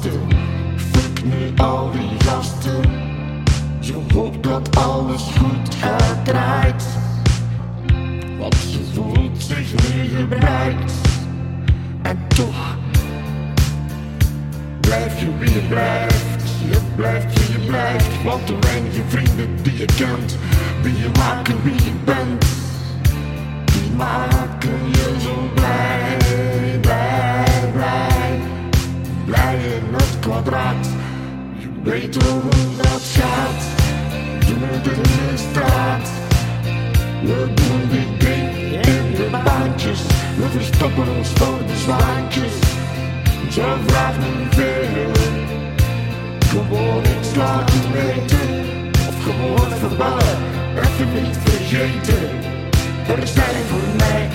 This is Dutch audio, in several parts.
Fuck nu al die gasten. Je hoopt dat alles goed gaat draait. Want je voelt zich nu gebruikt. En toch blijf je wie je blijft. Je blijft wie je blijft. Want de weinige vrienden die je kent, die je maken wie je bent. Die maken weet hoe dat gaat. Doen het in de straat. We doen dit ding in de baantjes. We verstoppen ons voor de zwaantjes. Zo vraagt niet veel. Gewoon iets laten weten. Of gewoon verballen. Even niet vergeten. Er zijn voor mij.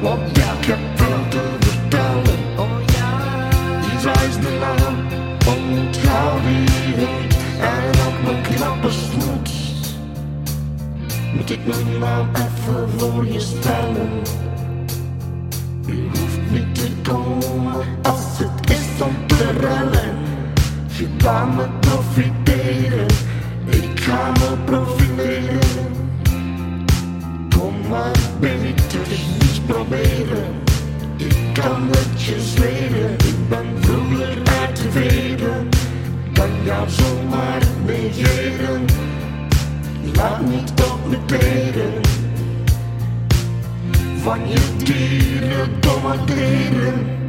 Want ja, ik heb veel te vertellen. Oh ja. Die is de naam. Onthoud En ook mijn knappe snoet. Moet ik mijn naam even voor je stellen? Je hoeft niet te komen als het is om te rellen. Je kan me profiteren, ik ga me profileren. Jou zomaar negeren. Laat niet op me Van je dieren domme kleren